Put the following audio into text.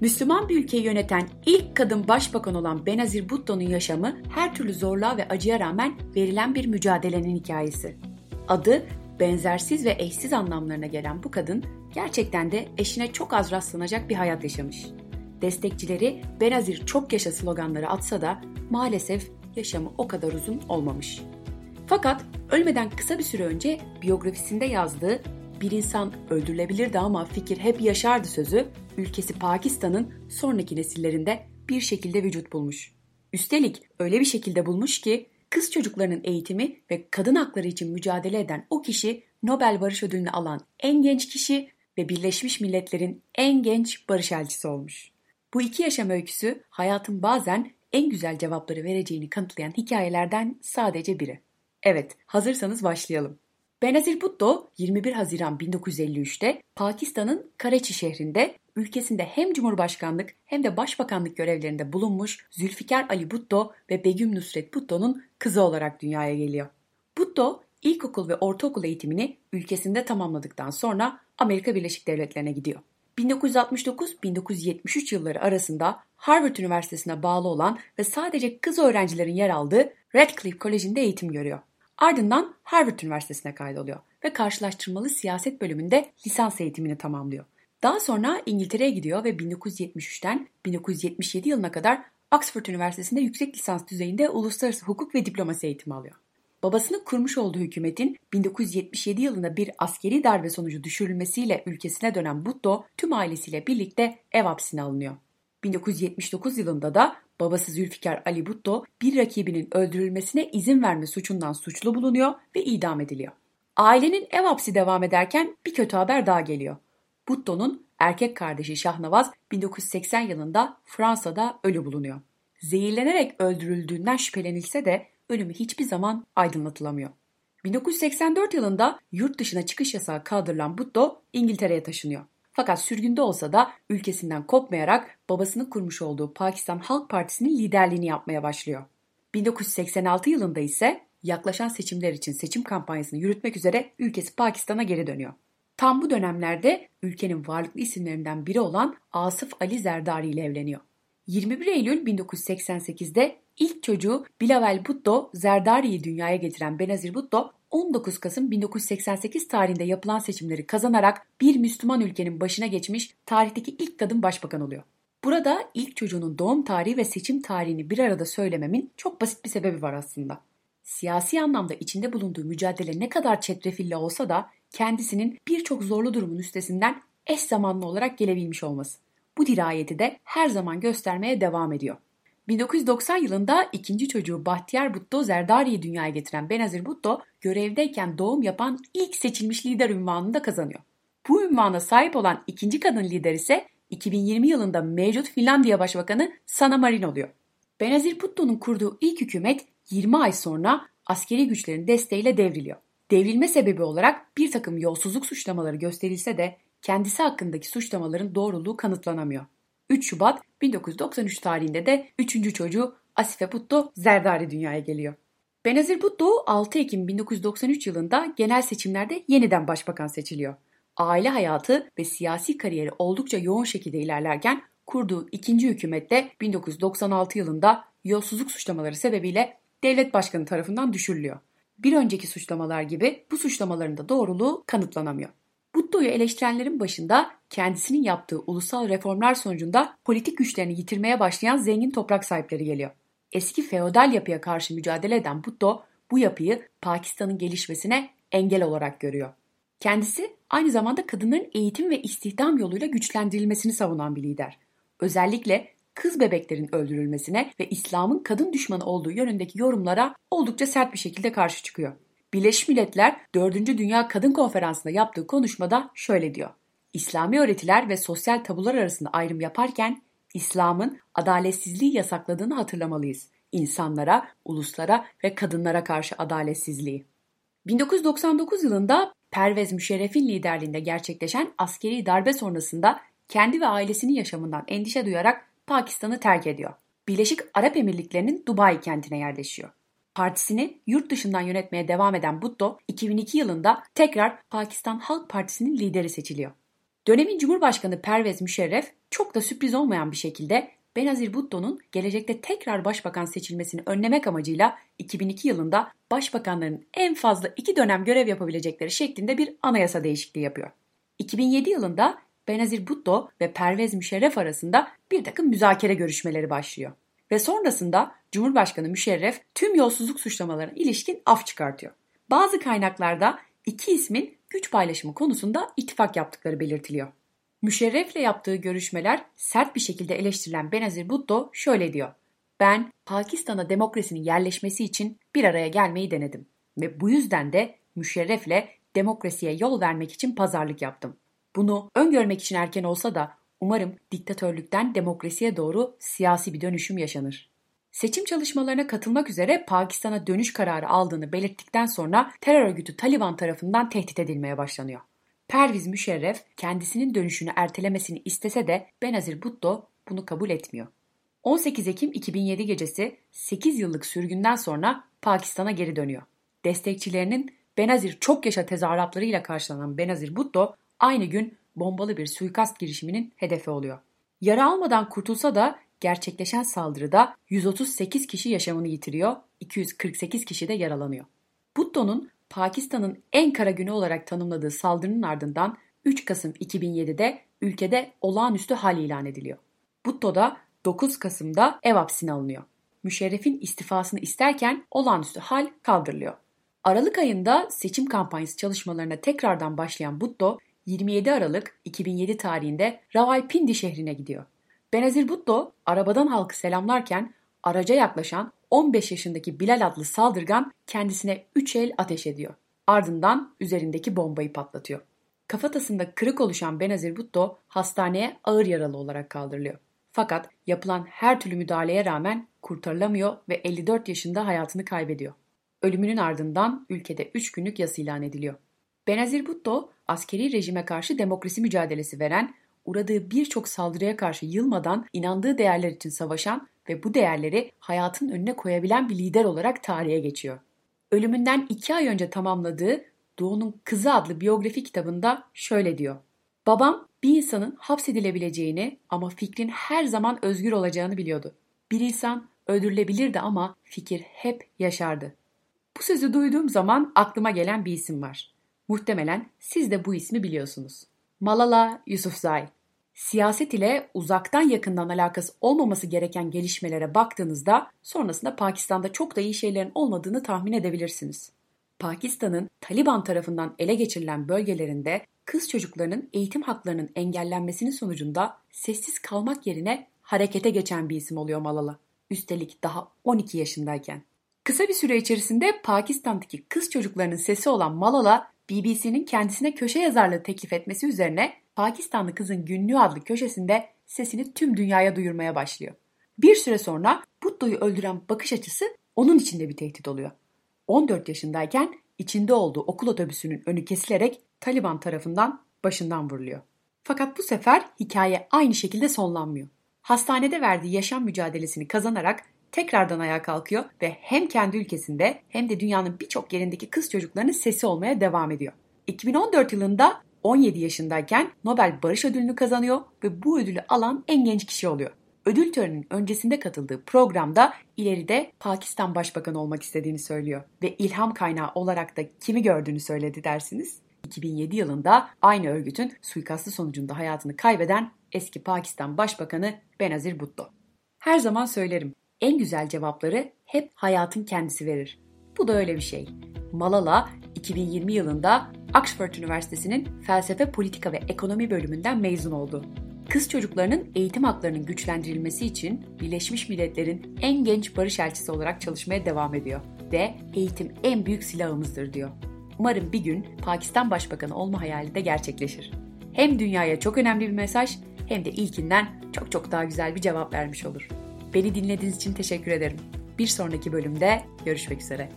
Müslüman bir ülkeyi yöneten ilk kadın başbakan olan Benazir Bhutto'nun yaşamı her türlü zorluğa ve acıya rağmen verilen bir mücadelenin hikayesi. Adı benzersiz ve eşsiz anlamlarına gelen bu kadın gerçekten de eşine çok az rastlanacak bir hayat yaşamış. Destekçileri Benazir çok yaşa sloganları atsa da maalesef yaşamı o kadar uzun olmamış. Fakat ölmeden kısa bir süre önce biyografisinde yazdığı bir insan öldürülebilirdi ama fikir hep yaşardı sözü ülkesi Pakistan'ın sonraki nesillerinde bir şekilde vücut bulmuş. Üstelik öyle bir şekilde bulmuş ki kız çocuklarının eğitimi ve kadın hakları için mücadele eden o kişi Nobel Barış Ödülünü alan en genç kişi ve Birleşmiş Milletler'in en genç barış elçisi olmuş. Bu iki yaşam öyküsü hayatın bazen en güzel cevapları vereceğini kanıtlayan hikayelerden sadece biri. Evet, hazırsanız başlayalım. Benazir Bhutto 21 Haziran 1953'te Pakistan'ın Karachi şehrinde ülkesinde hem cumhurbaşkanlık hem de başbakanlık görevlerinde bulunmuş Zülfikar Ali Bhutto ve Begüm Nusret Bhutto'nun kızı olarak dünyaya geliyor. Bhutto ilkokul ve ortaokul eğitimini ülkesinde tamamladıktan sonra Amerika Birleşik Devletleri'ne gidiyor. 1969-1973 yılları arasında Harvard Üniversitesi'ne bağlı olan ve sadece kız öğrencilerin yer aldığı Radcliffe Koleji'nde eğitim görüyor. Ardından Harvard Üniversitesi'ne kaydoluyor ve karşılaştırmalı siyaset bölümünde lisans eğitimini tamamlıyor. Daha sonra İngiltere'ye gidiyor ve 1973'ten 1977 yılına kadar Oxford Üniversitesi'nde yüksek lisans düzeyinde uluslararası hukuk ve diplomasi eğitimi alıyor. Babasının kurmuş olduğu hükümetin 1977 yılında bir askeri darbe sonucu düşürülmesiyle ülkesine dönen Bhutto tüm ailesiyle birlikte ev hapsine alınıyor. 1979 yılında da babası Zülfikar Ali Bhutto bir rakibinin öldürülmesine izin verme suçundan suçlu bulunuyor ve idam ediliyor. Ailenin ev hapsi devam ederken bir kötü haber daha geliyor. Bhutto'nun erkek kardeşi Şahnavaz 1980 yılında Fransa'da ölü bulunuyor. Zehirlenerek öldürüldüğünden şüphelenilse de ölümü hiçbir zaman aydınlatılamıyor. 1984 yılında yurt dışına çıkış yasağı kaldırılan Bhutto İngiltere'ye taşınıyor. Fakat sürgünde olsa da ülkesinden kopmayarak babasının kurmuş olduğu Pakistan Halk Partisi'nin liderliğini yapmaya başlıyor. 1986 yılında ise yaklaşan seçimler için seçim kampanyasını yürütmek üzere ülkesi Pakistan'a geri dönüyor. Tam bu dönemlerde ülkenin varlıklı isimlerinden biri olan Asıf Ali Zerdari ile evleniyor. 21 Eylül 1988'de ilk çocuğu Bilavel Bhutto Zerdari'yi dünyaya getiren Benazir Bhutto 19 Kasım 1988 tarihinde yapılan seçimleri kazanarak bir Müslüman ülkenin başına geçmiş tarihteki ilk kadın başbakan oluyor. Burada ilk çocuğunun doğum tarihi ve seçim tarihini bir arada söylememin çok basit bir sebebi var aslında. Siyasi anlamda içinde bulunduğu mücadele ne kadar çetrefilli olsa da kendisinin birçok zorlu durumun üstesinden eş zamanlı olarak gelebilmiş olması. Bu dirayeti de her zaman göstermeye devam ediyor. 1990 yılında ikinci çocuğu Bahtiyar Bhutto Zerdari'yi dünyaya getiren Benazir Bhutto görevdeyken doğum yapan ilk seçilmiş lider ünvanını da kazanıyor. Bu ünvana sahip olan ikinci kadın lider ise 2020 yılında mevcut Finlandiya Başbakanı Sanna Marin oluyor. Benazir Bhutto'nun kurduğu ilk hükümet 20 ay sonra askeri güçlerin desteğiyle devriliyor. Devrilme sebebi olarak bir takım yolsuzluk suçlamaları gösterilse de kendisi hakkındaki suçlamaların doğruluğu kanıtlanamıyor. 3 Şubat 1993 tarihinde de 3. çocuğu Asife Bhutto Zerdari dünyaya geliyor. Benazir Bhutto 6 Ekim 1993 yılında genel seçimlerde yeniden başbakan seçiliyor. Aile hayatı ve siyasi kariyeri oldukça yoğun şekilde ilerlerken kurduğu ikinci hükümette 1996 yılında yolsuzluk suçlamaları sebebiyle devlet başkanı tarafından düşürülüyor. Bir önceki suçlamalar gibi bu suçlamaların da doğruluğu kanıtlanamıyor. Butto'yu eleştirenlerin başında kendisinin yaptığı ulusal reformlar sonucunda politik güçlerini yitirmeye başlayan zengin toprak sahipleri geliyor. Eski feodal yapıya karşı mücadele eden Butto bu yapıyı Pakistan'ın gelişmesine engel olarak görüyor. Kendisi aynı zamanda kadınların eğitim ve istihdam yoluyla güçlendirilmesini savunan bir lider. Özellikle kız bebeklerin öldürülmesine ve İslam'ın kadın düşmanı olduğu yönündeki yorumlara oldukça sert bir şekilde karşı çıkıyor. Birleşmiş Milletler 4. Dünya Kadın Konferansı'nda yaptığı konuşmada şöyle diyor. İslami öğretiler ve sosyal tabular arasında ayrım yaparken İslam'ın adaletsizliği yasakladığını hatırlamalıyız. İnsanlara, uluslara ve kadınlara karşı adaletsizliği. 1999 yılında Pervez Müşerref'in liderliğinde gerçekleşen askeri darbe sonrasında kendi ve ailesinin yaşamından endişe duyarak Pakistan'ı terk ediyor. Birleşik Arap Emirlikleri'nin Dubai kentine yerleşiyor. Partisini yurt dışından yönetmeye devam eden Bhutto 2002 yılında tekrar Pakistan Halk Partisi'nin lideri seçiliyor. Dönemin Cumhurbaşkanı Pervez Müşerref çok da sürpriz olmayan bir şekilde Benazir Bhutto'nun gelecekte tekrar başbakan seçilmesini önlemek amacıyla 2002 yılında başbakanların en fazla iki dönem görev yapabilecekleri şeklinde bir anayasa değişikliği yapıyor. 2007 yılında Benazir Bhutto ve Pervez Müşerref arasında bir takım müzakere görüşmeleri başlıyor. Ve sonrasında Cumhurbaşkanı Müşerref tüm yolsuzluk suçlamalarına ilişkin af çıkartıyor. Bazı kaynaklarda iki ismin güç paylaşımı konusunda ittifak yaptıkları belirtiliyor. Müşerref'le yaptığı görüşmeler sert bir şekilde eleştirilen Benazir Bhutto şöyle diyor. Ben Pakistan'a demokrasinin yerleşmesi için bir araya gelmeyi denedim ve bu yüzden de Müşerref'le demokrasiye yol vermek için pazarlık yaptım. Bunu öngörmek için erken olsa da umarım diktatörlükten demokrasiye doğru siyasi bir dönüşüm yaşanır. Seçim çalışmalarına katılmak üzere Pakistan'a dönüş kararı aldığını belirttikten sonra terör örgütü Taliban tarafından tehdit edilmeye başlanıyor. Perviz Müşerref kendisinin dönüşünü ertelemesini istese de Benazir Bhutto bunu kabul etmiyor. 18 Ekim 2007 gecesi 8 yıllık sürgünden sonra Pakistan'a geri dönüyor. Destekçilerinin Benazir çok yaşa tezahüratlarıyla karşılanan Benazir Bhutto aynı gün bombalı bir suikast girişiminin hedefi oluyor. Yara almadan kurtulsa da gerçekleşen saldırıda 138 kişi yaşamını yitiriyor, 248 kişi de yaralanıyor. Bhutto'nun Pakistan'ın en kara günü olarak tanımladığı saldırının ardından 3 Kasım 2007'de ülkede olağanüstü hal ilan ediliyor. Bhutto da 9 Kasım'da ev hapsine alınıyor. Müşerref'in istifasını isterken olağanüstü hal kaldırılıyor. Aralık ayında seçim kampanyası çalışmalarına tekrardan başlayan Bhutto 27 Aralık 2007 tarihinde Rawalpindi şehrine gidiyor. Benazir Bhutto arabadan halkı selamlarken araca yaklaşan 15 yaşındaki Bilal adlı saldırgan kendisine 3 el ateş ediyor. Ardından üzerindeki bombayı patlatıyor. Kafatasında kırık oluşan Benazir Bhutto hastaneye ağır yaralı olarak kaldırılıyor. Fakat yapılan her türlü müdahaleye rağmen kurtarılamıyor ve 54 yaşında hayatını kaybediyor. Ölümünün ardından ülkede 3 günlük yas ilan ediliyor. Benazir Bhutto askeri rejime karşı demokrasi mücadelesi veren, uğradığı birçok saldırıya karşı yılmadan inandığı değerler için savaşan ve bu değerleri hayatın önüne koyabilen bir lider olarak tarihe geçiyor. Ölümünden iki ay önce tamamladığı Doğu'nun Kızı adlı biyografi kitabında şöyle diyor. Babam bir insanın hapsedilebileceğini ama fikrin her zaman özgür olacağını biliyordu. Bir insan öldürülebilirdi ama fikir hep yaşardı. Bu sözü duyduğum zaman aklıma gelen bir isim var. Muhtemelen siz de bu ismi biliyorsunuz. Malala Yousafzai. Siyaset ile uzaktan yakından alakası olmaması gereken gelişmelere baktığınızda sonrasında Pakistan'da çok da iyi şeylerin olmadığını tahmin edebilirsiniz. Pakistan'ın Taliban tarafından ele geçirilen bölgelerinde kız çocuklarının eğitim haklarının engellenmesinin sonucunda sessiz kalmak yerine harekete geçen bir isim oluyor Malala. Üstelik daha 12 yaşındayken. Kısa bir süre içerisinde Pakistan'daki kız çocuklarının sesi olan Malala, BBC'nin kendisine köşe yazarlığı teklif etmesi üzerine Pakistanlı Kızın Günlüğü adlı köşesinde sesini tüm dünyaya duyurmaya başlıyor. Bir süre sonra Butto'yu öldüren bakış açısı onun içinde bir tehdit oluyor. 14 yaşındayken içinde olduğu okul otobüsünün önü kesilerek Taliban tarafından başından vuruluyor. Fakat bu sefer hikaye aynı şekilde sonlanmıyor. Hastanede verdiği yaşam mücadelesini kazanarak tekrardan ayağa kalkıyor ve hem kendi ülkesinde hem de dünyanın birçok yerindeki kız çocuklarının sesi olmaya devam ediyor. 2014 yılında 17 yaşındayken Nobel Barış Ödülünü kazanıyor ve bu ödülü alan en genç kişi oluyor. Ödül töreninin öncesinde katıldığı programda ileride Pakistan Başbakanı olmak istediğini söylüyor ve ilham kaynağı olarak da kimi gördüğünü söyledi dersiniz. 2007 yılında aynı örgütün suikastı sonucunda hayatını kaybeden eski Pakistan Başbakanı Benazir Bhutto. Her zaman söylerim, en güzel cevapları hep hayatın kendisi verir. Bu da öyle bir şey. Malala 2020 yılında Oxford Üniversitesi'nin felsefe, politika ve ekonomi bölümünden mezun oldu. Kız çocuklarının eğitim haklarının güçlendirilmesi için Birleşmiş Milletler'in en genç barış elçisi olarak çalışmaya devam ediyor ve eğitim en büyük silahımızdır diyor. Umarım bir gün Pakistan Başbakanı olma hayali de gerçekleşir. Hem dünyaya çok önemli bir mesaj hem de ilkinden çok çok daha güzel bir cevap vermiş olur. Beni dinlediğiniz için teşekkür ederim. Bir sonraki bölümde görüşmek üzere.